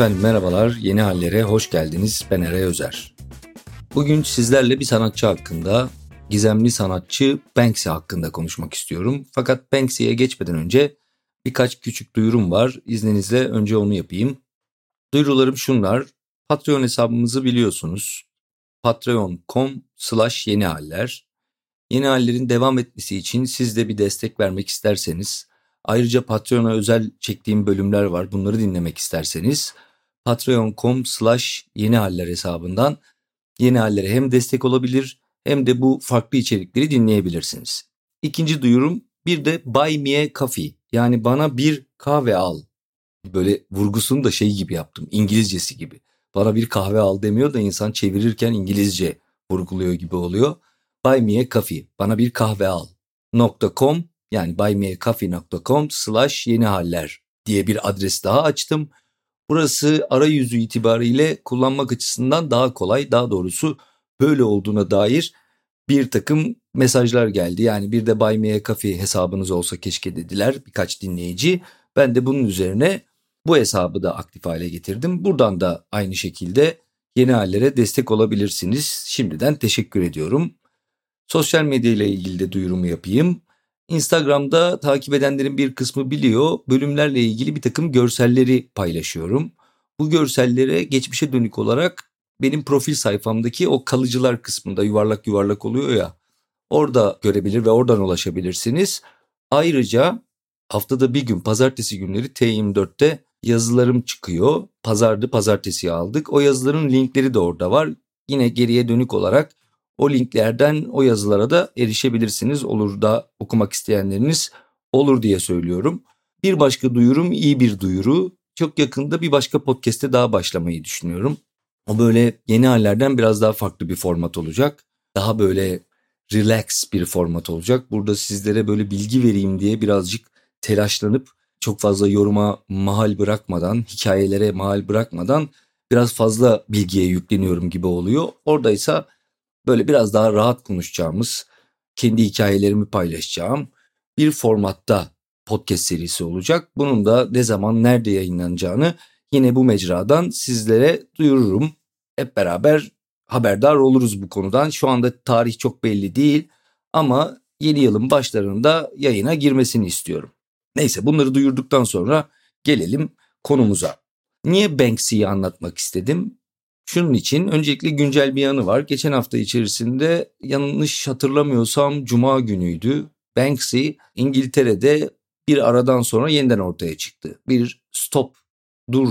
Efendim merhabalar, yeni hallere hoş geldiniz. Ben Eray Özer. Bugün sizlerle bir sanatçı hakkında, gizemli sanatçı Banksy hakkında konuşmak istiyorum. Fakat Banksy'ye geçmeden önce birkaç küçük duyurum var. İzninizle önce onu yapayım. Duyurularım şunlar. Patreon hesabımızı biliyorsunuz. patreon.com slash yeni haller. Yeni hallerin devam etmesi için siz de bir destek vermek isterseniz Ayrıca Patreon'a özel çektiğim bölümler var. Bunları dinlemek isterseniz patreon.com slash yeni haller hesabından yeni hallere hem destek olabilir hem de bu farklı içerikleri dinleyebilirsiniz. İkinci duyurum bir de Buy Me a Coffee yani bana bir kahve al. Böyle vurgusunu da şey gibi yaptım İngilizcesi gibi. Bana bir kahve al demiyor da insan çevirirken İngilizce vurguluyor gibi oluyor. Buy Me a Coffee bana bir kahve al. .com yani buymeacoffee.com slash yeni haller diye bir adres daha açtım. Burası arayüzü itibariyle kullanmak açısından daha kolay daha doğrusu böyle olduğuna dair bir takım mesajlar geldi. Yani bir de Buy Me a Coffee hesabınız olsa keşke dediler birkaç dinleyici. Ben de bunun üzerine bu hesabı da aktif hale getirdim. Buradan da aynı şekilde yeni hallere destek olabilirsiniz. Şimdiden teşekkür ediyorum. Sosyal medya ile ilgili de duyurumu yapayım. Instagram'da takip edenlerin bir kısmı biliyor. Bölümlerle ilgili bir takım görselleri paylaşıyorum. Bu görsellere geçmişe dönük olarak benim profil sayfamdaki o kalıcılar kısmında yuvarlak yuvarlak oluyor ya. Orada görebilir ve oradan ulaşabilirsiniz. Ayrıca haftada bir gün pazartesi günleri T24'te yazılarım çıkıyor. Pazardı pazartesi aldık. O yazıların linkleri de orada var. Yine geriye dönük olarak o linklerden o yazılara da erişebilirsiniz. Olur da okumak isteyenleriniz olur diye söylüyorum. Bir başka duyurum iyi bir duyuru. Çok yakında bir başka podcast'te daha başlamayı düşünüyorum. O böyle yeni hallerden biraz daha farklı bir format olacak. Daha böyle relax bir format olacak. Burada sizlere böyle bilgi vereyim diye birazcık telaşlanıp çok fazla yoruma mahal bırakmadan, hikayelere mahal bırakmadan biraz fazla bilgiye yükleniyorum gibi oluyor. Oradaysa böyle biraz daha rahat konuşacağımız, kendi hikayelerimi paylaşacağım bir formatta podcast serisi olacak. Bunun da ne zaman nerede yayınlanacağını yine bu mecradan sizlere duyururum. Hep beraber haberdar oluruz bu konudan. Şu anda tarih çok belli değil ama yeni yılın başlarında yayına girmesini istiyorum. Neyse bunları duyurduktan sonra gelelim konumuza. Niye Banksy'yi anlatmak istedim? Şunun için öncelikle güncel bir yanı var. Geçen hafta içerisinde yanlış hatırlamıyorsam cuma günüydü. Banksy İngiltere'de bir aradan sonra yeniden ortaya çıktı. Bir stop dur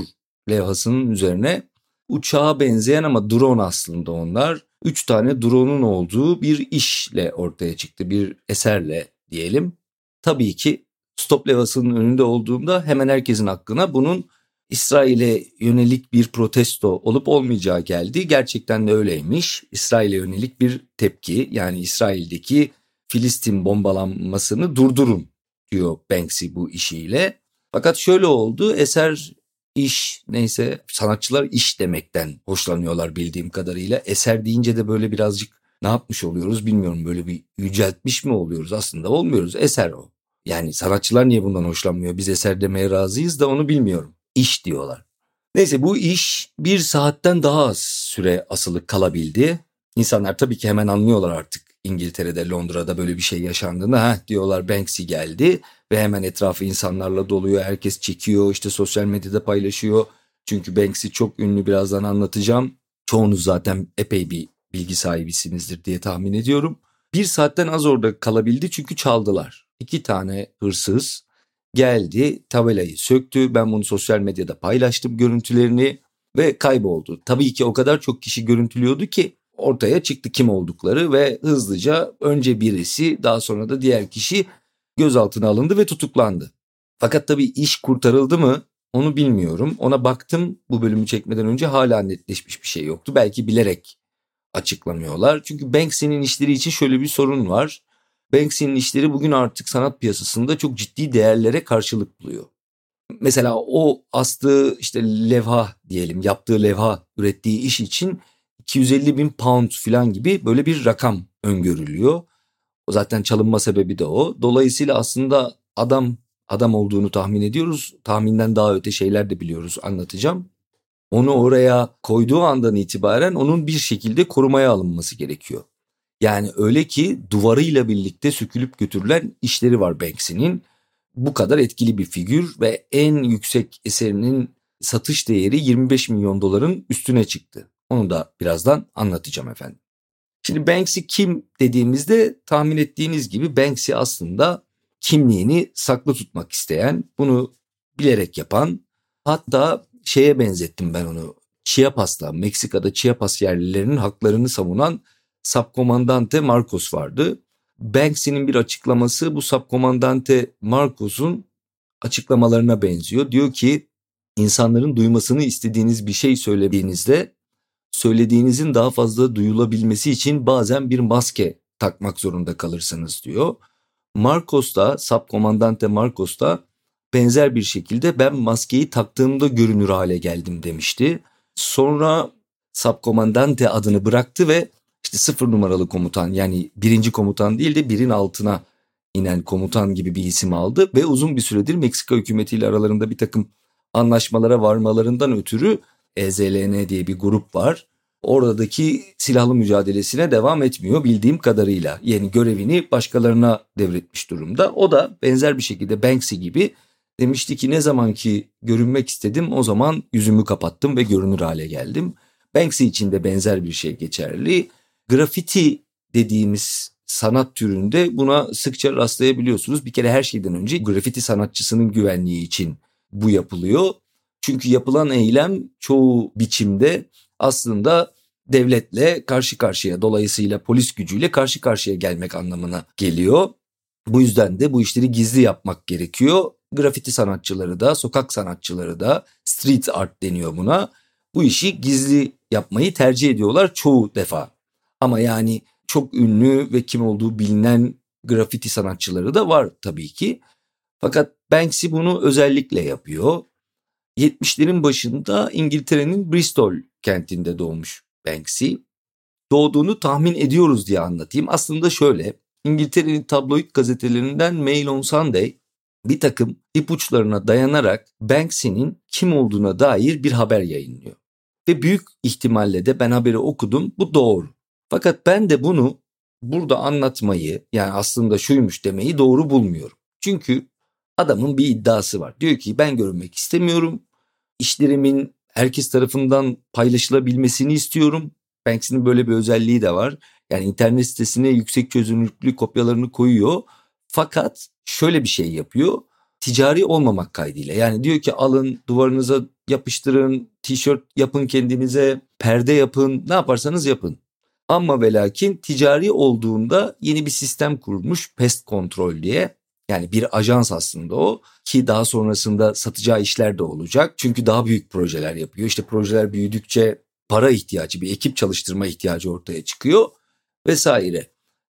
levhasının üzerine uçağa benzeyen ama drone aslında onlar. Üç tane drone'un olduğu bir işle ortaya çıktı. Bir eserle diyelim. Tabii ki stop levhasının önünde olduğumda hemen herkesin aklına bunun İsrail'e yönelik bir protesto olup olmayacağı geldi. Gerçekten de öyleymiş. İsrail'e yönelik bir tepki yani İsrail'deki Filistin bombalanmasını durdurun diyor Banksy bu işiyle. Fakat şöyle oldu eser iş neyse sanatçılar iş demekten hoşlanıyorlar bildiğim kadarıyla. Eser deyince de böyle birazcık ne yapmış oluyoruz bilmiyorum böyle bir yüceltmiş mi oluyoruz aslında olmuyoruz eser o. Yani sanatçılar niye bundan hoşlanmıyor biz eser demeye razıyız da onu bilmiyorum iş diyorlar. Neyse bu iş bir saatten daha az süre asılı kalabildi. İnsanlar tabii ki hemen anlıyorlar artık İngiltere'de Londra'da böyle bir şey yaşandığını. Ha diyorlar Banksy geldi ve hemen etrafı insanlarla doluyor. Herkes çekiyor işte sosyal medyada paylaşıyor. Çünkü Banksy çok ünlü birazdan anlatacağım. Çoğunuz zaten epey bir bilgi sahibisinizdir diye tahmin ediyorum. Bir saatten az orada kalabildi çünkü çaldılar. İki tane hırsız geldi tabelayı söktü. Ben bunu sosyal medyada paylaştım görüntülerini ve kayboldu. Tabii ki o kadar çok kişi görüntülüyordu ki ortaya çıktı kim oldukları ve hızlıca önce birisi daha sonra da diğer kişi gözaltına alındı ve tutuklandı. Fakat tabii iş kurtarıldı mı onu bilmiyorum. Ona baktım bu bölümü çekmeden önce hala netleşmiş bir şey yoktu. Belki bilerek açıklamıyorlar. Çünkü Banksy'nin işleri için şöyle bir sorun var. Banksy'nin işleri bugün artık sanat piyasasında çok ciddi değerlere karşılık buluyor. Mesela o astığı işte levha diyelim yaptığı levha ürettiği iş için 250 bin pound falan gibi böyle bir rakam öngörülüyor. O zaten çalınma sebebi de o. Dolayısıyla aslında adam adam olduğunu tahmin ediyoruz. Tahminden daha öte şeyler de biliyoruz anlatacağım. onu oraya koyduğu andan itibaren onun bir şekilde korumaya alınması gerekiyor. Yani öyle ki duvarıyla birlikte sökülüp götürülen işleri var Banksy'nin. Bu kadar etkili bir figür ve en yüksek eserinin satış değeri 25 milyon doların üstüne çıktı. Onu da birazdan anlatacağım efendim. Şimdi Banksy kim dediğimizde tahmin ettiğiniz gibi Banksy aslında kimliğini saklı tutmak isteyen, bunu bilerek yapan, hatta şeye benzettim ben onu. Chiapas'ta, Meksika'da Chiapas yerlilerinin haklarını savunan Subkomandante Marcos vardı. Banksy'nin bir açıklaması bu Subkomandante Marcos'un açıklamalarına benziyor. Diyor ki insanların duymasını istediğiniz bir şey söylediğinizde söylediğinizin daha fazla duyulabilmesi için bazen bir maske takmak zorunda kalırsınız diyor. Marcos da, Subkomandante Marcos da benzer bir şekilde ben maskeyi taktığımda görünür hale geldim demişti. Sonra Subkomandante adını bıraktı ve işte sıfır numaralı komutan yani birinci komutan değil de birin altına inen komutan gibi bir isim aldı ve uzun bir süredir Meksika hükümetiyle aralarında bir takım anlaşmalara varmalarından ötürü EZLN diye bir grup var. Oradaki silahlı mücadelesine devam etmiyor bildiğim kadarıyla. Yani görevini başkalarına devretmiş durumda. O da benzer bir şekilde Banksy gibi demişti ki ne zaman ki görünmek istedim o zaman yüzümü kapattım ve görünür hale geldim. Banksy için de benzer bir şey geçerli. Grafiti dediğimiz sanat türünde buna sıkça rastlayabiliyorsunuz. Bir kere her şeyden önce grafiti sanatçısının güvenliği için bu yapılıyor. Çünkü yapılan eylem çoğu biçimde aslında devletle karşı karşıya dolayısıyla polis gücüyle karşı karşıya gelmek anlamına geliyor. Bu yüzden de bu işleri gizli yapmak gerekiyor. Grafiti sanatçıları da, sokak sanatçıları da, street art deniyor buna. Bu işi gizli yapmayı tercih ediyorlar çoğu defa. Ama yani çok ünlü ve kim olduğu bilinen grafiti sanatçıları da var tabii ki. Fakat Banksy bunu özellikle yapıyor. 70'lerin başında İngiltere'nin Bristol kentinde doğmuş Banksy. Doğduğunu tahmin ediyoruz diye anlatayım. Aslında şöyle, İngiltere'nin tabloid gazetelerinden Mail on Sunday bir takım ipuçlarına dayanarak Banksy'nin kim olduğuna dair bir haber yayınlıyor. Ve büyük ihtimalle de ben haberi okudum bu doğru. Fakat ben de bunu burada anlatmayı yani aslında şuymuş demeyi doğru bulmuyorum. Çünkü adamın bir iddiası var. Diyor ki ben görünmek istemiyorum. İşlerimin herkes tarafından paylaşılabilmesini istiyorum. Banksy'nin böyle bir özelliği de var. Yani internet sitesine yüksek çözünürlüklü kopyalarını koyuyor. Fakat şöyle bir şey yapıyor. Ticari olmamak kaydıyla. Yani diyor ki alın duvarınıza yapıştırın, tişört yapın kendinize, perde yapın, ne yaparsanız yapın. Ama ve lakin ticari olduğunda yeni bir sistem kurmuş pest kontrol diye. Yani bir ajans aslında o ki daha sonrasında satacağı işler de olacak. Çünkü daha büyük projeler yapıyor. İşte projeler büyüdükçe para ihtiyacı, bir ekip çalıştırma ihtiyacı ortaya çıkıyor vesaire.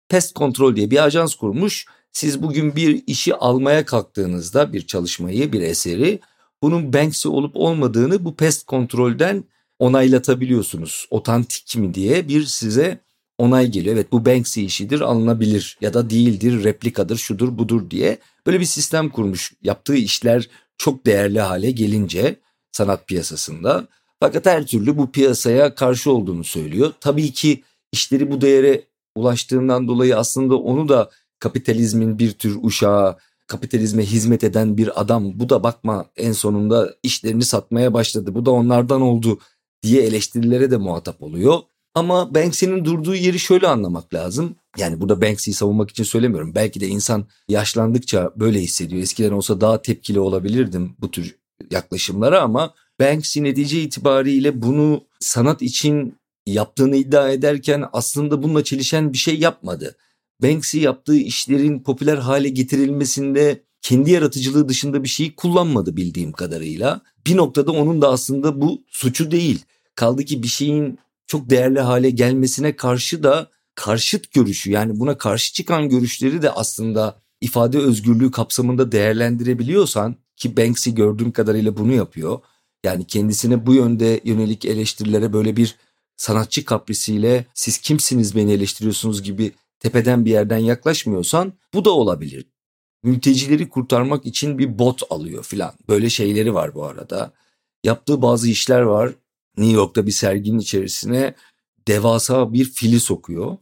Pest kontrol diye bir ajans kurmuş. Siz bugün bir işi almaya kalktığınızda bir çalışmayı, bir eseri bunun Banksy olup olmadığını bu pest kontrolden onaylatabiliyorsunuz. Otantik mi diye bir size onay geliyor. Evet bu Banksy işidir alınabilir ya da değildir replikadır şudur budur diye böyle bir sistem kurmuş. Yaptığı işler çok değerli hale gelince sanat piyasasında. Fakat her türlü bu piyasaya karşı olduğunu söylüyor. Tabii ki işleri bu değere ulaştığından dolayı aslında onu da kapitalizmin bir tür uşağı, kapitalizme hizmet eden bir adam bu da bakma en sonunda işlerini satmaya başladı. Bu da onlardan oldu diye eleştirilere de muhatap oluyor. Ama Banksy'nin durduğu yeri şöyle anlamak lazım. Yani burada Banksy'yi savunmak için söylemiyorum. Belki de insan yaşlandıkça böyle hissediyor. Eskiden olsa daha tepkili olabilirdim bu tür yaklaşımlara ama Banksy netice itibariyle bunu sanat için yaptığını iddia ederken aslında bununla çelişen bir şey yapmadı. Banksy yaptığı işlerin popüler hale getirilmesinde kendi yaratıcılığı dışında bir şeyi kullanmadı bildiğim kadarıyla. Bir noktada onun da aslında bu suçu değil. Kaldı ki bir şeyin çok değerli hale gelmesine karşı da karşıt görüşü yani buna karşı çıkan görüşleri de aslında ifade özgürlüğü kapsamında değerlendirebiliyorsan ki Banksy gördüğüm kadarıyla bunu yapıyor. Yani kendisine bu yönde yönelik eleştirilere böyle bir sanatçı kaprisiyle siz kimsiniz beni eleştiriyorsunuz gibi tepeden bir yerden yaklaşmıyorsan bu da olabilir. Mültecileri kurtarmak için bir bot alıyor filan. Böyle şeyleri var bu arada. Yaptığı bazı işler var New York'ta bir serginin içerisine devasa bir fili sokuyor.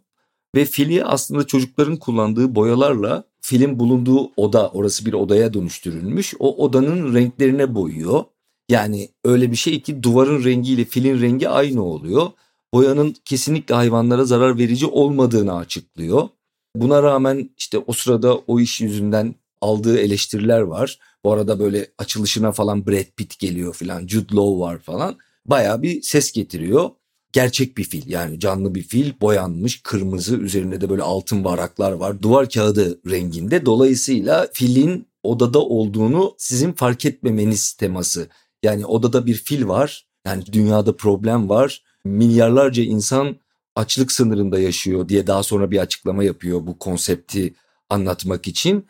Ve fili aslında çocukların kullandığı boyalarla filin bulunduğu oda orası bir odaya dönüştürülmüş. O odanın renklerine boyuyor. Yani öyle bir şey ki duvarın rengiyle filin rengi aynı oluyor. Boyanın kesinlikle hayvanlara zarar verici olmadığını açıklıyor. Buna rağmen işte o sırada o iş yüzünden aldığı eleştiriler var. Bu arada böyle açılışına falan Brad Pitt geliyor falan, Jude Law var falan. Baya bir ses getiriyor. Gerçek bir fil yani canlı bir fil boyanmış kırmızı üzerinde de böyle altın varaklar var. Duvar kağıdı renginde dolayısıyla filin odada olduğunu sizin fark etmemeniz teması. Yani odada bir fil var yani dünyada problem var milyarlarca insan açlık sınırında yaşıyor diye daha sonra bir açıklama yapıyor bu konsepti anlatmak için.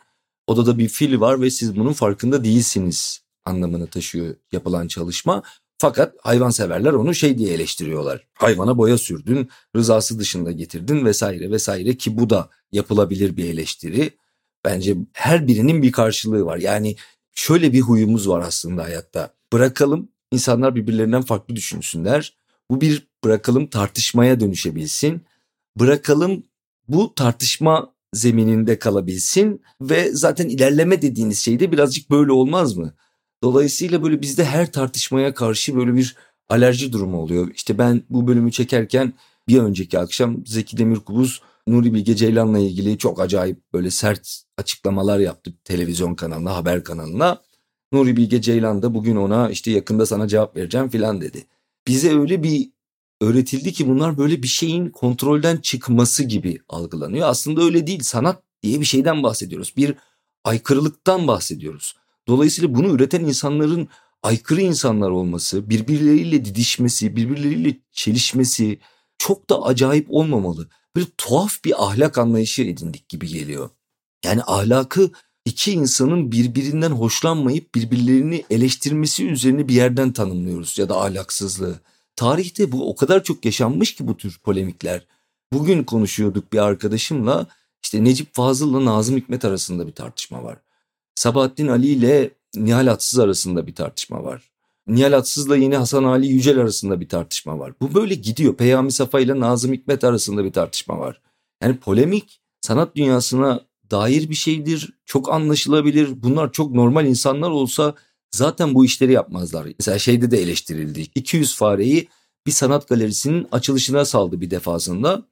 Odada bir fil var ve siz bunun farkında değilsiniz anlamını taşıyor yapılan çalışma. Fakat hayvanseverler onu şey diye eleştiriyorlar. Hayvana boya sürdün, rızası dışında getirdin vesaire vesaire ki bu da yapılabilir bir eleştiri. Bence her birinin bir karşılığı var. Yani şöyle bir huyumuz var aslında hayatta. Bırakalım insanlar birbirlerinden farklı düşünsünler. Bu bir bırakalım tartışmaya dönüşebilsin. Bırakalım bu tartışma zemininde kalabilsin ve zaten ilerleme dediğiniz şey de birazcık böyle olmaz mı? Dolayısıyla böyle bizde her tartışmaya karşı böyle bir alerji durumu oluyor. İşte ben bu bölümü çekerken bir önceki akşam Zeki Demirkubuz Nuri Bilge Ceylan'la ilgili çok acayip böyle sert açıklamalar yaptı televizyon kanalına, haber kanalına. Nuri Bilge Ceylan da bugün ona işte yakında sana cevap vereceğim filan dedi. Bize öyle bir öğretildi ki bunlar böyle bir şeyin kontrolden çıkması gibi algılanıyor. Aslında öyle değil. Sanat diye bir şeyden bahsediyoruz. Bir aykırılıktan bahsediyoruz. Dolayısıyla bunu üreten insanların aykırı insanlar olması, birbirleriyle didişmesi, birbirleriyle çelişmesi çok da acayip olmamalı. Böyle tuhaf bir ahlak anlayışı edindik gibi geliyor. Yani ahlakı iki insanın birbirinden hoşlanmayıp birbirlerini eleştirmesi üzerine bir yerden tanımlıyoruz ya da ahlaksızlığı. Tarihte bu o kadar çok yaşanmış ki bu tür polemikler. Bugün konuşuyorduk bir arkadaşımla işte Necip Fazıl'la Nazım Hikmet arasında bir tartışma var. Sabahattin Ali ile Nihal Atsız arasında bir tartışma var. Nihal Atsız'la yine Hasan Ali Yücel arasında bir tartışma var. Bu böyle gidiyor. Peyami Safa ile Nazım Hikmet arasında bir tartışma var. Yani polemik sanat dünyasına dair bir şeydir. Çok anlaşılabilir. Bunlar çok normal insanlar olsa zaten bu işleri yapmazlar. Mesela şeyde de eleştirildi. 200 fareyi bir sanat galerisinin açılışına saldı bir defasında.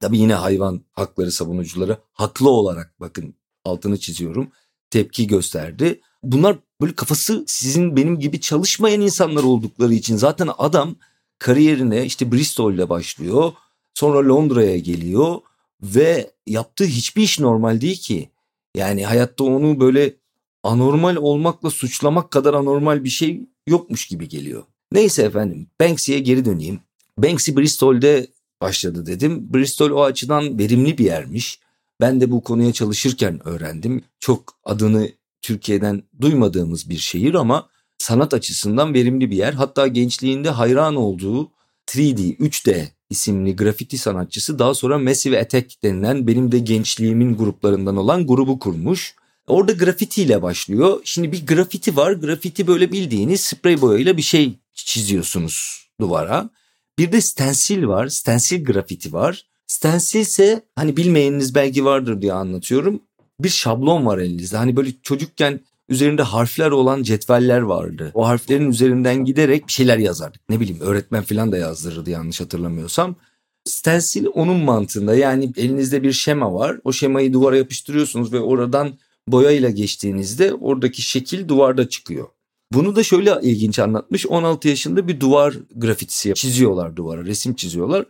Tabii yine hayvan hakları savunucuları haklı olarak bakın altını çiziyorum tepki gösterdi. Bunlar böyle kafası sizin benim gibi çalışmayan insanlar oldukları için zaten adam kariyerine işte Bristol'le başlıyor. Sonra Londra'ya geliyor ve yaptığı hiçbir iş normal değil ki. Yani hayatta onu böyle anormal olmakla suçlamak kadar anormal bir şey yokmuş gibi geliyor. Neyse efendim Banksy'ye geri döneyim. Banksy Bristol'de başladı dedim. Bristol o açıdan verimli bir yermiş. Ben de bu konuya çalışırken öğrendim. Çok adını Türkiye'den duymadığımız bir şehir ama sanat açısından verimli bir yer. Hatta gençliğinde hayran olduğu 3D, 3D isimli grafiti sanatçısı daha sonra Massive Attack denilen benim de gençliğimin gruplarından olan grubu kurmuş. Orada grafiti ile başlıyor. Şimdi bir grafiti var. Grafiti böyle bildiğiniz sprey boyayla bir şey çiziyorsunuz duvara. Bir de stensil var. Stensil grafiti var. Stensil ise hani bilmeyeniniz belki vardır diye anlatıyorum. Bir şablon var elinizde. Hani böyle çocukken üzerinde harfler olan cetveller vardı. O harflerin üzerinden giderek bir şeyler yazardık. Ne bileyim öğretmen falan da yazdırırdı yanlış hatırlamıyorsam. Stensil onun mantığında yani elinizde bir şema var. O şemayı duvara yapıştırıyorsunuz ve oradan boyayla geçtiğinizde oradaki şekil duvarda çıkıyor. Bunu da şöyle ilginç anlatmış. 16 yaşında bir duvar grafitisi çiziyorlar duvara, resim çiziyorlar.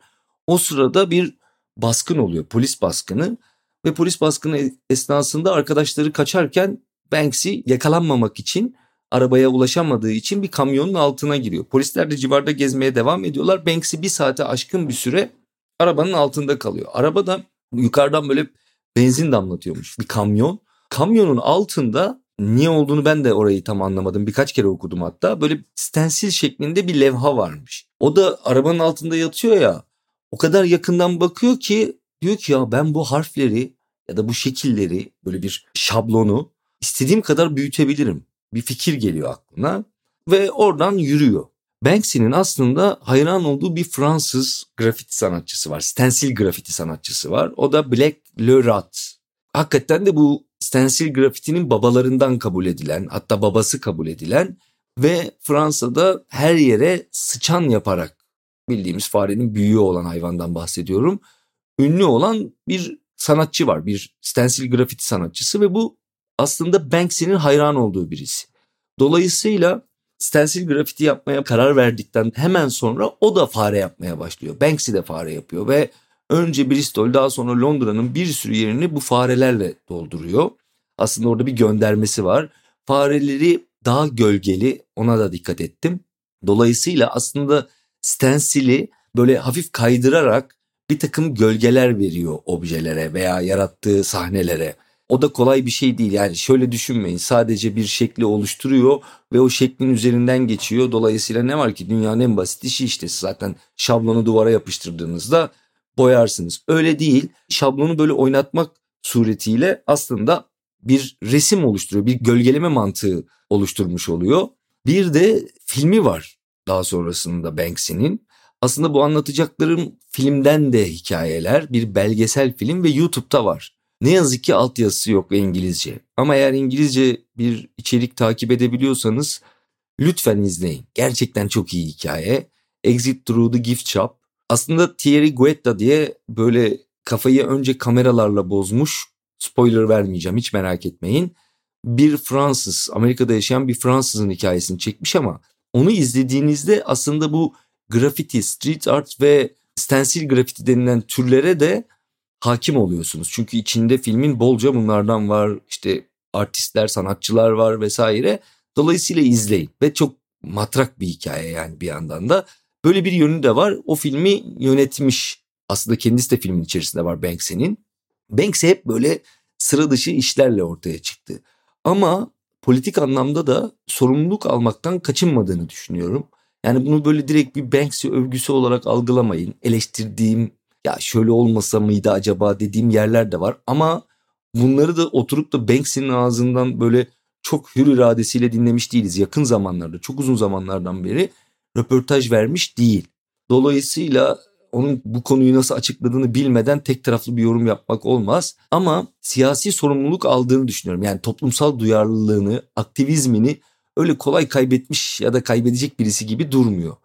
O sırada bir baskın oluyor, polis baskını ve polis baskını esnasında arkadaşları kaçarken Banksy yakalanmamak için arabaya ulaşamadığı için bir kamyonun altına giriyor. Polisler de civarda gezmeye devam ediyorlar. Banksy bir saate aşkın bir süre arabanın altında kalıyor. Araba da yukarıdan böyle benzin damlatıyormuş bir kamyon. Kamyonun altında niye olduğunu ben de orayı tam anlamadım. Birkaç kere okudum hatta. Böyle stensil şeklinde bir levha varmış. O da arabanın altında yatıyor ya. O kadar yakından bakıyor ki diyor ki ya ben bu harfleri ya da bu şekilleri böyle bir şablonu istediğim kadar büyütebilirim. Bir fikir geliyor aklına ve oradan yürüyor. Banksy'nin aslında hayran olduğu bir Fransız grafiti sanatçısı var. Stencil grafiti sanatçısı var. O da Black Le Rat. Hakikaten de bu stencil grafitinin babalarından kabul edilen hatta babası kabul edilen ve Fransa'da her yere sıçan yaparak bildiğimiz farenin büyüğü olan hayvandan bahsediyorum. Ünlü olan bir sanatçı var. Bir stencil grafiti sanatçısı ve bu aslında Banksy'nin hayran olduğu birisi. Dolayısıyla stencil grafiti yapmaya karar verdikten hemen sonra o da fare yapmaya başlıyor. Banksy de fare yapıyor ve önce Bristol daha sonra Londra'nın bir sürü yerini bu farelerle dolduruyor. Aslında orada bir göndermesi var. Fareleri daha gölgeli ona da dikkat ettim. Dolayısıyla aslında stensili böyle hafif kaydırarak bir takım gölgeler veriyor objelere veya yarattığı sahnelere. O da kolay bir şey değil yani şöyle düşünmeyin sadece bir şekli oluşturuyor ve o şeklin üzerinden geçiyor. Dolayısıyla ne var ki dünyanın en basit işi işte zaten şablonu duvara yapıştırdığınızda boyarsınız. Öyle değil şablonu böyle oynatmak suretiyle aslında bir resim oluşturuyor bir gölgeleme mantığı oluşturmuş oluyor. Bir de filmi var daha sonrasında Banksy'nin. Aslında bu anlatacaklarım filmden de hikayeler, bir belgesel film ve YouTube'da var. Ne yazık ki altyazısı yok ve İngilizce. Ama eğer İngilizce bir içerik takip edebiliyorsanız lütfen izleyin. Gerçekten çok iyi hikaye. Exit Through the Gift Shop. Aslında Thierry Guetta diye böyle kafayı önce kameralarla bozmuş. Spoiler vermeyeceğim hiç merak etmeyin. Bir Fransız, Amerika'da yaşayan bir Fransızın hikayesini çekmiş ama onu izlediğinizde aslında bu grafiti, street art ve stencil grafiti denilen türlere de hakim oluyorsunuz. Çünkü içinde filmin bolca bunlardan var. İşte artistler, sanatçılar var vesaire. Dolayısıyla izleyin ve çok matrak bir hikaye yani bir yandan da. Böyle bir yönü de var. O filmi yönetmiş. Aslında kendisi de filmin içerisinde var Banksy'nin. Banksy hep böyle sıra dışı işlerle ortaya çıktı. Ama politik anlamda da sorumluluk almaktan kaçınmadığını düşünüyorum. Yani bunu böyle direkt bir Banksy övgüsü olarak algılamayın. Eleştirdiğim ya şöyle olmasa mıydı acaba dediğim yerler de var. Ama bunları da oturup da Banksy'nin ağzından böyle çok hür iradesiyle dinlemiş değiliz. Yakın zamanlarda çok uzun zamanlardan beri röportaj vermiş değil. Dolayısıyla onun bu konuyu nasıl açıkladığını bilmeden tek taraflı bir yorum yapmak olmaz. Ama siyasi sorumluluk aldığını düşünüyorum. Yani toplumsal duyarlılığını, aktivizmini öyle kolay kaybetmiş ya da kaybedecek birisi gibi durmuyor.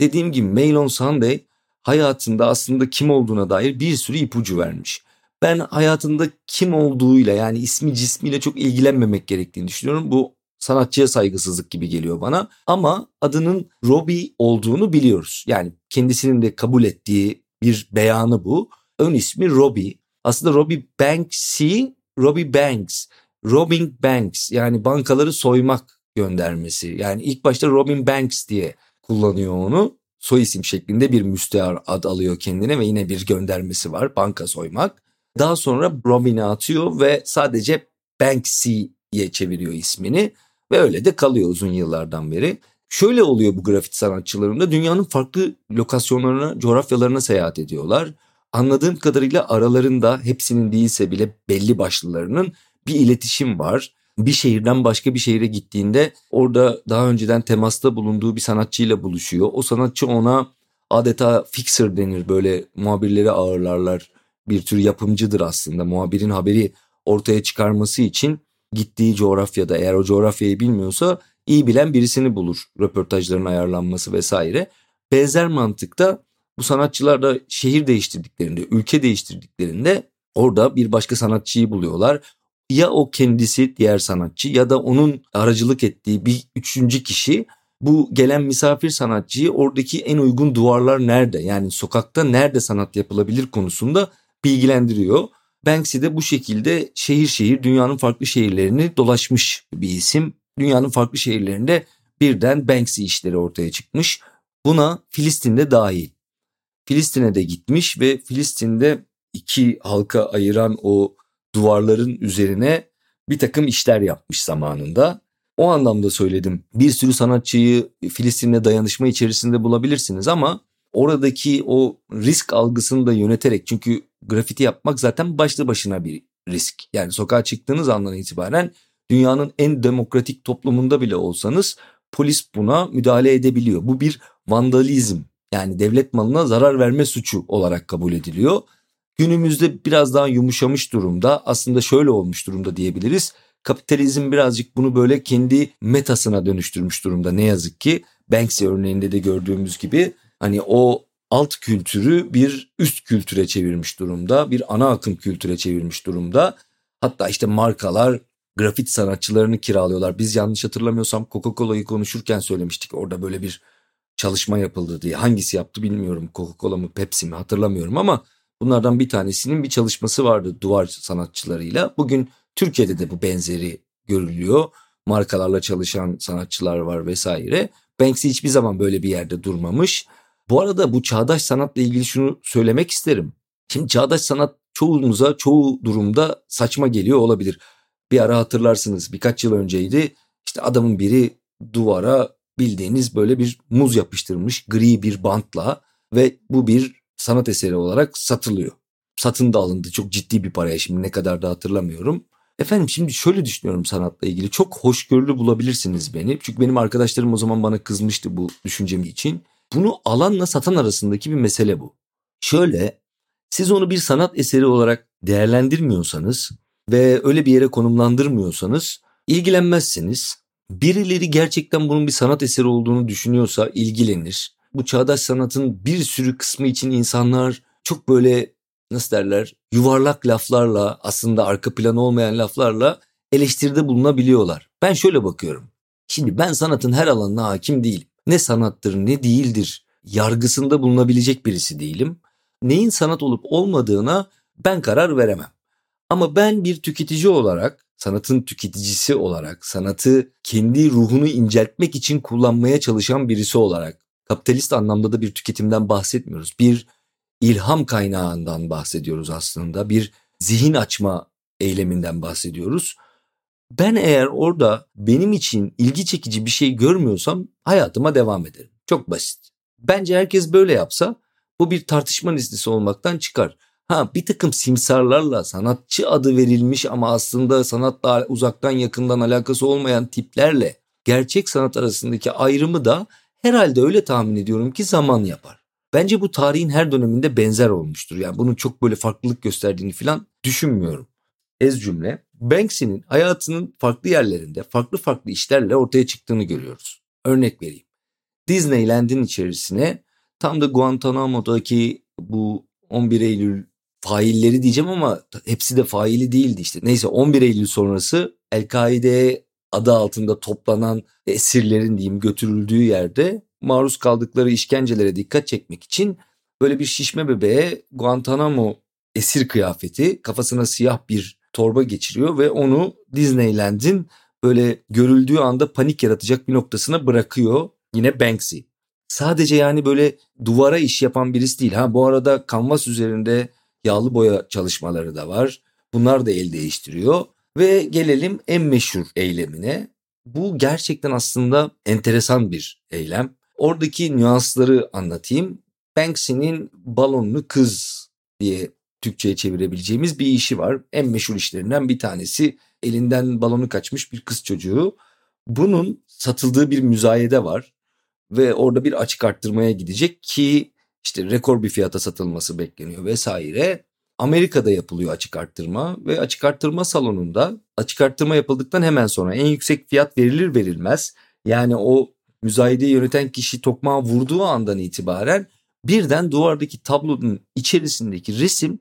Dediğim gibi Mail on Sunday hayatında aslında kim olduğuna dair bir sürü ipucu vermiş. Ben hayatında kim olduğuyla yani ismi cismiyle çok ilgilenmemek gerektiğini düşünüyorum. Bu sanatçıya saygısızlık gibi geliyor bana. Ama adının Robbie olduğunu biliyoruz. Yani kendisinin de kabul ettiği bir beyanı bu. Ön ismi Robbie. Aslında Robbie Banksy, Robbie Banks. Robbing Banks yani bankaları soymak göndermesi. Yani ilk başta Robin Banks diye kullanıyor onu. Soy isim şeklinde bir müstehar ad alıyor kendine ve yine bir göndermesi var banka soymak. Daha sonra Robin'i atıyor ve sadece Banksy'ye çeviriyor ismini ve öyle de kalıyor uzun yıllardan beri. Şöyle oluyor bu grafiti sanatçılarında dünyanın farklı lokasyonlarına, coğrafyalarına seyahat ediyorlar. Anladığım kadarıyla aralarında hepsinin değilse bile belli başlılarının bir iletişim var bir şehirden başka bir şehire gittiğinde orada daha önceden temasta bulunduğu bir sanatçıyla buluşuyor. O sanatçı ona adeta fixer denir böyle muhabirleri ağırlarlar. Bir tür yapımcıdır aslında muhabirin haberi ortaya çıkarması için gittiği coğrafyada eğer o coğrafyayı bilmiyorsa iyi bilen birisini bulur röportajların ayarlanması vesaire. Benzer mantıkta bu sanatçılar da şehir değiştirdiklerinde, ülke değiştirdiklerinde orada bir başka sanatçıyı buluyorlar ya o kendisi diğer sanatçı ya da onun aracılık ettiği bir üçüncü kişi bu gelen misafir sanatçıyı oradaki en uygun duvarlar nerede yani sokakta nerede sanat yapılabilir konusunda bilgilendiriyor. Banksy de bu şekilde şehir şehir dünyanın farklı şehirlerini dolaşmış bir isim. Dünyanın farklı şehirlerinde birden Banksy işleri ortaya çıkmış. Buna Filistin'de dahil. Filistin'e de gitmiş ve Filistin'de iki halka ayıran o duvarların üzerine bir takım işler yapmış zamanında. O anlamda söyledim. Bir sürü sanatçıyı Filistin'le dayanışma içerisinde bulabilirsiniz ama oradaki o risk algısını da yöneterek çünkü grafiti yapmak zaten başlı başına bir risk. Yani sokağa çıktığınız andan itibaren dünyanın en demokratik toplumunda bile olsanız polis buna müdahale edebiliyor. Bu bir vandalizm yani devlet malına zarar verme suçu olarak kabul ediliyor. Günümüzde biraz daha yumuşamış durumda aslında şöyle olmuş durumda diyebiliriz. Kapitalizm birazcık bunu böyle kendi metasına dönüştürmüş durumda ne yazık ki. Banksy örneğinde de gördüğümüz gibi hani o alt kültürü bir üst kültüre çevirmiş durumda. Bir ana akım kültüre çevirmiş durumda. Hatta işte markalar grafit sanatçılarını kiralıyorlar. Biz yanlış hatırlamıyorsam Coca-Cola'yı konuşurken söylemiştik. Orada böyle bir çalışma yapıldı diye. Hangisi yaptı bilmiyorum. Coca-Cola mı Pepsi mi hatırlamıyorum ama bunlardan bir tanesinin bir çalışması vardı duvar sanatçılarıyla. Bugün Türkiye'de de bu benzeri görülüyor. Markalarla çalışan sanatçılar var vesaire. Banksy hiçbir zaman böyle bir yerde durmamış. Bu arada bu çağdaş sanatla ilgili şunu söylemek isterim. Şimdi çağdaş sanat çoğunuza çoğu durumda saçma geliyor olabilir. Bir ara hatırlarsınız birkaç yıl önceydi. İşte adamın biri duvara bildiğiniz böyle bir muz yapıştırmış gri bir bantla ve bu bir sanat eseri olarak satılıyor. Satın da alındı çok ciddi bir paraya şimdi ne kadar da hatırlamıyorum. Efendim şimdi şöyle düşünüyorum sanatla ilgili çok hoşgörülü bulabilirsiniz beni. Çünkü benim arkadaşlarım o zaman bana kızmıştı bu düşüncem için. Bunu alanla satan arasındaki bir mesele bu. Şöyle siz onu bir sanat eseri olarak değerlendirmiyorsanız ve öyle bir yere konumlandırmıyorsanız ilgilenmezsiniz. Birileri gerçekten bunun bir sanat eseri olduğunu düşünüyorsa ilgilenir. Bu çağdaş sanatın bir sürü kısmı için insanlar çok böyle nasıl derler yuvarlak laflarla aslında arka planı olmayan laflarla eleştiride bulunabiliyorlar. Ben şöyle bakıyorum. Şimdi ben sanatın her alanına hakim değilim. Ne sanattır ne değildir yargısında bulunabilecek birisi değilim. Neyin sanat olup olmadığına ben karar veremem. Ama ben bir tüketici olarak, sanatın tüketicisi olarak, sanatı kendi ruhunu inceltmek için kullanmaya çalışan birisi olarak, kapitalist anlamda da bir tüketimden bahsetmiyoruz. Bir ilham kaynağından bahsediyoruz aslında. Bir zihin açma eyleminden bahsediyoruz. Ben eğer orada benim için ilgi çekici bir şey görmüyorsam hayatıma devam ederim. Çok basit. Bence herkes böyle yapsa bu bir tartışma listesi olmaktan çıkar. Ha bir takım simsarlarla sanatçı adı verilmiş ama aslında sanatla uzaktan yakından alakası olmayan tiplerle gerçek sanat arasındaki ayrımı da herhalde öyle tahmin ediyorum ki zaman yapar. Bence bu tarihin her döneminde benzer olmuştur. Yani bunun çok böyle farklılık gösterdiğini falan düşünmüyorum. Ez cümle Banksy'nin hayatının farklı yerlerinde farklı farklı işlerle ortaya çıktığını görüyoruz. Örnek vereyim. Disneyland'in içerisine tam da Guantanamo'daki bu 11 Eylül failleri diyeceğim ama hepsi de faili değildi işte. Neyse 11 Eylül sonrası El-Kaide adı altında toplanan esirlerin diyeyim götürüldüğü yerde maruz kaldıkları işkencelere dikkat çekmek için böyle bir şişme bebeğe Guantanamo esir kıyafeti kafasına siyah bir torba geçiriyor ve onu Disneyland'in böyle görüldüğü anda panik yaratacak bir noktasına bırakıyor yine Banksy. Sadece yani böyle duvara iş yapan birisi değil. Ha bu arada kanvas üzerinde yağlı boya çalışmaları da var. Bunlar da el değiştiriyor. Ve gelelim en meşhur eylemine. Bu gerçekten aslında enteresan bir eylem. Oradaki nüansları anlatayım. Banksy'nin balonlu kız diye Türkçe'ye çevirebileceğimiz bir işi var. En meşhur işlerinden bir tanesi elinden balonu kaçmış bir kız çocuğu. Bunun satıldığı bir müzayede var ve orada bir açık arttırmaya gidecek ki işte rekor bir fiyata satılması bekleniyor vesaire. Amerika'da yapılıyor açık arttırma ve açık arttırma salonunda açık arttırma yapıldıktan hemen sonra en yüksek fiyat verilir verilmez yani o müzayedeyi yöneten kişi tokmağı vurduğu andan itibaren birden duvardaki tablonun içerisindeki resim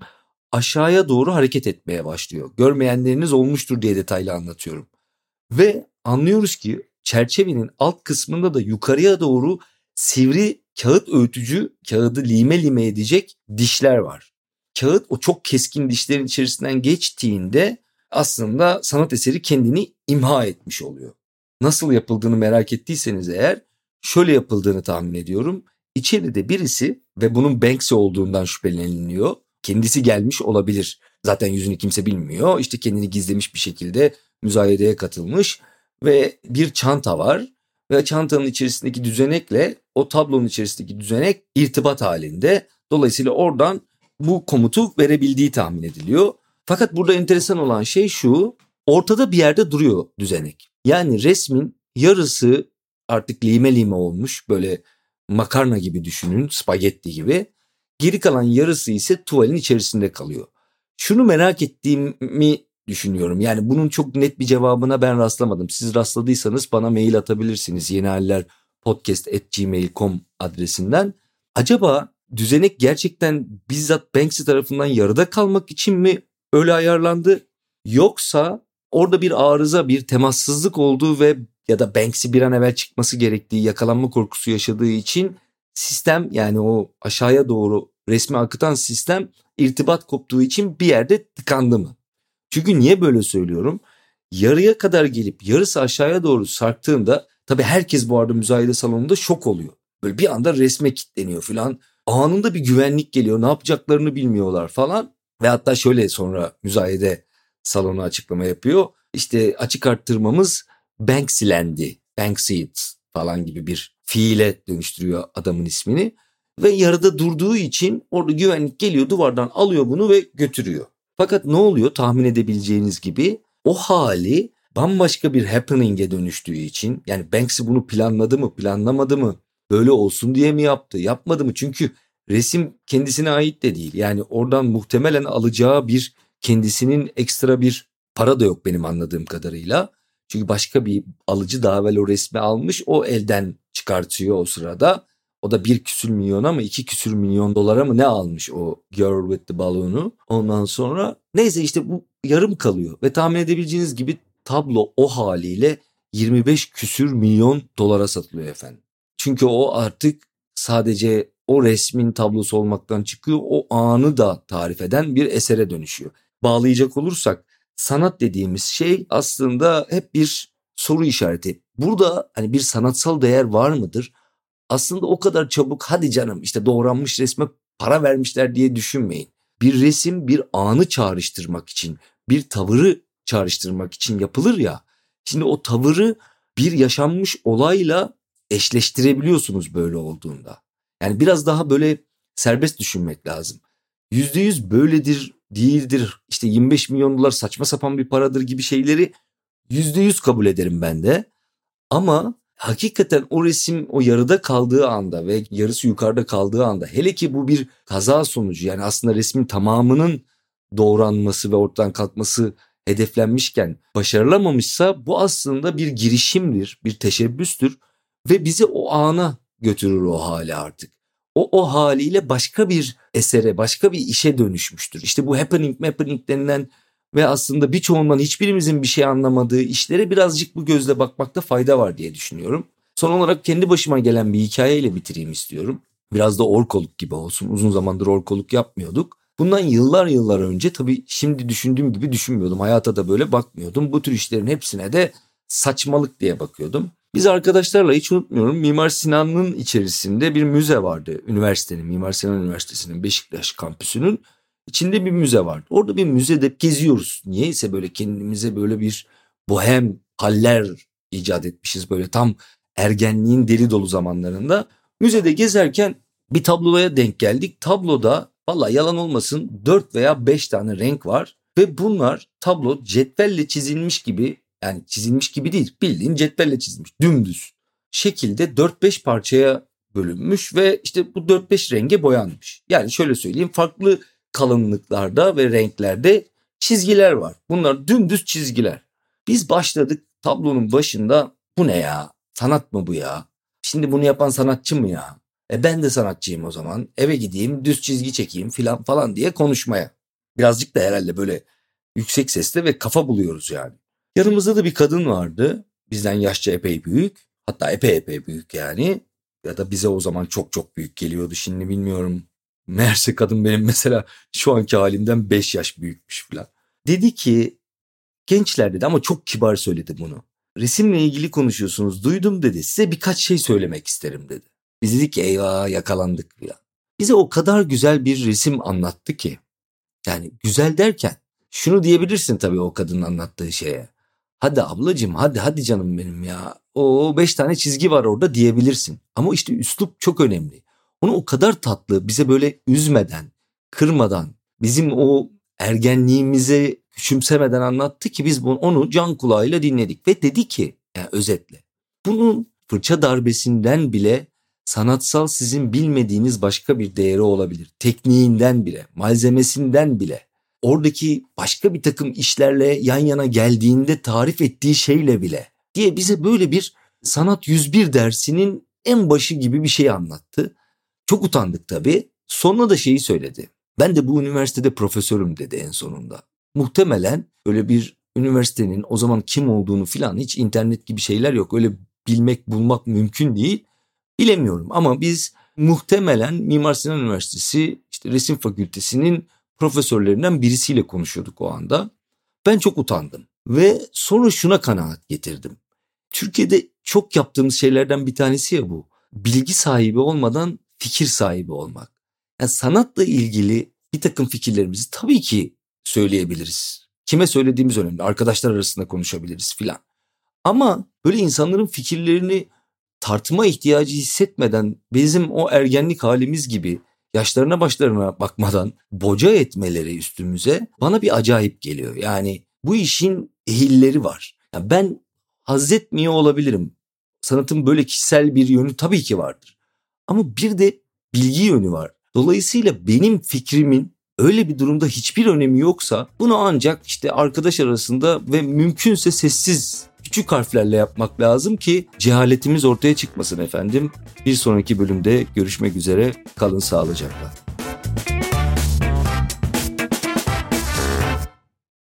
aşağıya doğru hareket etmeye başlıyor. Görmeyenleriniz olmuştur diye detaylı anlatıyorum. Ve anlıyoruz ki çerçevenin alt kısmında da yukarıya doğru sivri kağıt öğütücü kağıdı lime lime edecek dişler var. Kağıt o çok keskin dişlerin içerisinden geçtiğinde aslında sanat eseri kendini imha etmiş oluyor. Nasıl yapıldığını merak ettiyseniz eğer şöyle yapıldığını tahmin ediyorum. İçeride birisi ve bunun Banksy olduğundan şüpheleniliyor. Kendisi gelmiş olabilir. Zaten yüzünü kimse bilmiyor. İşte kendini gizlemiş bir şekilde müzayedeye katılmış ve bir çanta var ve çantanın içerisindeki düzenekle o tablonun içerisindeki düzenek irtibat halinde. Dolayısıyla oradan bu komutu verebildiği tahmin ediliyor. Fakat burada enteresan olan şey şu. Ortada bir yerde duruyor düzenek. Yani resmin yarısı artık lime lime olmuş böyle makarna gibi düşünün spagetti gibi. Geri kalan yarısı ise tuvalin içerisinde kalıyor. Şunu merak ettiğimi düşünüyorum. Yani bunun çok net bir cevabına ben rastlamadım. Siz rastladıysanız bana mail atabilirsiniz. Yeni haller podcast.gmail.com adresinden. Acaba düzenek gerçekten bizzat Banksy tarafından yarıda kalmak için mi öyle ayarlandı? Yoksa orada bir arıza, bir temassızlık olduğu ve ya da Banksy bir an evvel çıkması gerektiği, yakalanma korkusu yaşadığı için sistem yani o aşağıya doğru resmi akıtan sistem irtibat koptuğu için bir yerde tıkandı mı? Çünkü niye böyle söylüyorum? Yarıya kadar gelip yarısı aşağıya doğru sarktığında tabii herkes bu arada müzayede salonunda şok oluyor. Böyle bir anda resme kilitleniyor filan. Anında bir güvenlik geliyor ne yapacaklarını bilmiyorlar falan. Ve hatta şöyle sonra müzayede salonu açıklama yapıyor. İşte açık arttırmamız Banksy'lendi. Banksyed falan gibi bir fiile dönüştürüyor adamın ismini. Ve yarıda durduğu için orada güvenlik geliyor duvardan alıyor bunu ve götürüyor. Fakat ne oluyor tahmin edebileceğiniz gibi o hali bambaşka bir happening'e dönüştüğü için yani Banksy bunu planladı mı planlamadı mı böyle olsun diye mi yaptı yapmadı mı çünkü resim kendisine ait de değil yani oradan muhtemelen alacağı bir kendisinin ekstra bir para da yok benim anladığım kadarıyla. Çünkü başka bir alıcı daha evvel o resmi almış o elden çıkartıyor o sırada. O da bir küsür milyona mı iki küsür milyon dolara mı ne almış o Girl with the Balloon'u. Ondan sonra neyse işte bu yarım kalıyor. Ve tahmin edebileceğiniz gibi tablo o haliyle 25 küsür milyon dolara satılıyor efendim. Çünkü o artık sadece o resmin tablosu olmaktan çıkıyor. O anı da tarif eden bir esere dönüşüyor. Bağlayacak olursak sanat dediğimiz şey aslında hep bir soru işareti. Burada hani bir sanatsal değer var mıdır? Aslında o kadar çabuk hadi canım işte doğranmış resme para vermişler diye düşünmeyin. Bir resim bir anı çağrıştırmak için, bir tavırı çağrıştırmak için yapılır ya. Şimdi o tavırı bir yaşanmış olayla eşleştirebiliyorsunuz böyle olduğunda. Yani biraz daha böyle serbest düşünmek lazım. Yüzde yüz böyledir, değildir, işte 25 milyon dolar saçma sapan bir paradır gibi şeyleri yüzde yüz kabul ederim ben de. Ama hakikaten o resim o yarıda kaldığı anda ve yarısı yukarıda kaldığı anda hele ki bu bir kaza sonucu yani aslında resmin tamamının doğranması ve ortadan kalkması hedeflenmişken başarılamamışsa bu aslında bir girişimdir, bir teşebbüstür ve bizi o ana götürür o hale artık. O o haliyle başka bir esere, başka bir işe dönüşmüştür. İşte bu happening happening denilen ve aslında birçoğundan hiçbirimizin bir şey anlamadığı işlere birazcık bu gözle bakmakta fayda var diye düşünüyorum. Son olarak kendi başıma gelen bir hikayeyle bitireyim istiyorum. Biraz da orkoluk gibi olsun. Uzun zamandır orkoluk yapmıyorduk. Bundan yıllar yıllar önce tabii şimdi düşündüğüm gibi düşünmüyordum. Hayata da böyle bakmıyordum. Bu tür işlerin hepsine de saçmalık diye bakıyordum. Biz arkadaşlarla hiç unutmuyorum Mimar Sinan'ın içerisinde bir müze vardı. Üniversitenin, Mimar Sinan Üniversitesi'nin Beşiktaş kampüsünün içinde bir müze vardı. Orada bir müzede geziyoruz. Niyeyse böyle kendimize böyle bir bohem haller icat etmişiz böyle tam ergenliğin deli dolu zamanlarında. Müzede gezerken bir tabloya denk geldik. Tabloda valla yalan olmasın 4 veya 5 tane renk var ve bunlar tablo cetvelle çizilmiş gibi yani çizilmiş gibi değil bildiğin cetvelle çizilmiş dümdüz şekilde 4-5 parçaya bölünmüş ve işte bu 4-5 renge boyanmış. Yani şöyle söyleyeyim farklı kalınlıklarda ve renklerde çizgiler var. Bunlar dümdüz çizgiler. Biz başladık tablonun başında bu ne ya? Sanat mı bu ya? Şimdi bunu yapan sanatçı mı ya? E ben de sanatçıyım o zaman. Eve gideyim, düz çizgi çekeyim filan falan diye konuşmaya. Birazcık da herhalde böyle yüksek sesle ve kafa buluyoruz yani. Yanımızda da bir kadın vardı. Bizden yaşça epey büyük. Hatta epey epey büyük yani. Ya da bize o zaman çok çok büyük geliyordu. Şimdi bilmiyorum. Meğerse kadın benim mesela şu anki halimden 5 yaş büyükmüş falan. Dedi ki gençler dedi ama çok kibar söyledi bunu. Resimle ilgili konuşuyorsunuz duydum dedi. Size birkaç şey söylemek isterim dedi. Biz dedik ki eyvah yakalandık falan. Bize o kadar güzel bir resim anlattı ki. Yani güzel derken şunu diyebilirsin tabii o kadının anlattığı şeye. Hadi ablacığım hadi hadi canım benim ya. O beş tane çizgi var orada diyebilirsin. Ama işte üslup çok önemli. Onu o kadar tatlı bize böyle üzmeden, kırmadan, bizim o ergenliğimize küçümsemeden anlattı ki biz bunu, onu can kulağıyla dinledik. Ve dedi ki yani özetle bunun fırça darbesinden bile sanatsal sizin bilmediğiniz başka bir değeri olabilir. Tekniğinden bile, malzemesinden bile. Oradaki başka bir takım işlerle yan yana geldiğinde tarif ettiği şeyle bile diye bize böyle bir sanat 101 dersinin en başı gibi bir şey anlattı. Çok utandık tabii. Sonra da şeyi söyledi. Ben de bu üniversitede profesörüm dedi en sonunda. Muhtemelen öyle bir üniversitenin o zaman kim olduğunu filan hiç internet gibi şeyler yok. Öyle bilmek bulmak mümkün değil. Bilemiyorum ama biz muhtemelen Mimar Sinan Üniversitesi işte resim fakültesinin profesörlerinden birisiyle konuşuyorduk o anda. Ben çok utandım ve sonra şuna kanaat getirdim. Türkiye'de çok yaptığımız şeylerden bir tanesi ya bu. Bilgi sahibi olmadan fikir sahibi olmak. Yani sanatla ilgili bir takım fikirlerimizi tabii ki söyleyebiliriz. Kime söylediğimiz önemli. Arkadaşlar arasında konuşabiliriz filan. Ama böyle insanların fikirlerini tartma ihtiyacı hissetmeden bizim o ergenlik halimiz gibi yaşlarına başlarına bakmadan boca etmeleri üstümüze bana bir acayip geliyor. Yani bu işin ehilleri var. Yani ben haz etmiyor olabilirim. Sanatın böyle kişisel bir yönü tabii ki vardır. Ama bir de bilgi yönü var. Dolayısıyla benim fikrimin öyle bir durumda hiçbir önemi yoksa bunu ancak işte arkadaş arasında ve mümkünse sessiz küçük harflerle yapmak lazım ki cehaletimiz ortaya çıkmasın efendim. Bir sonraki bölümde görüşmek üzere. Kalın sağlıcakla.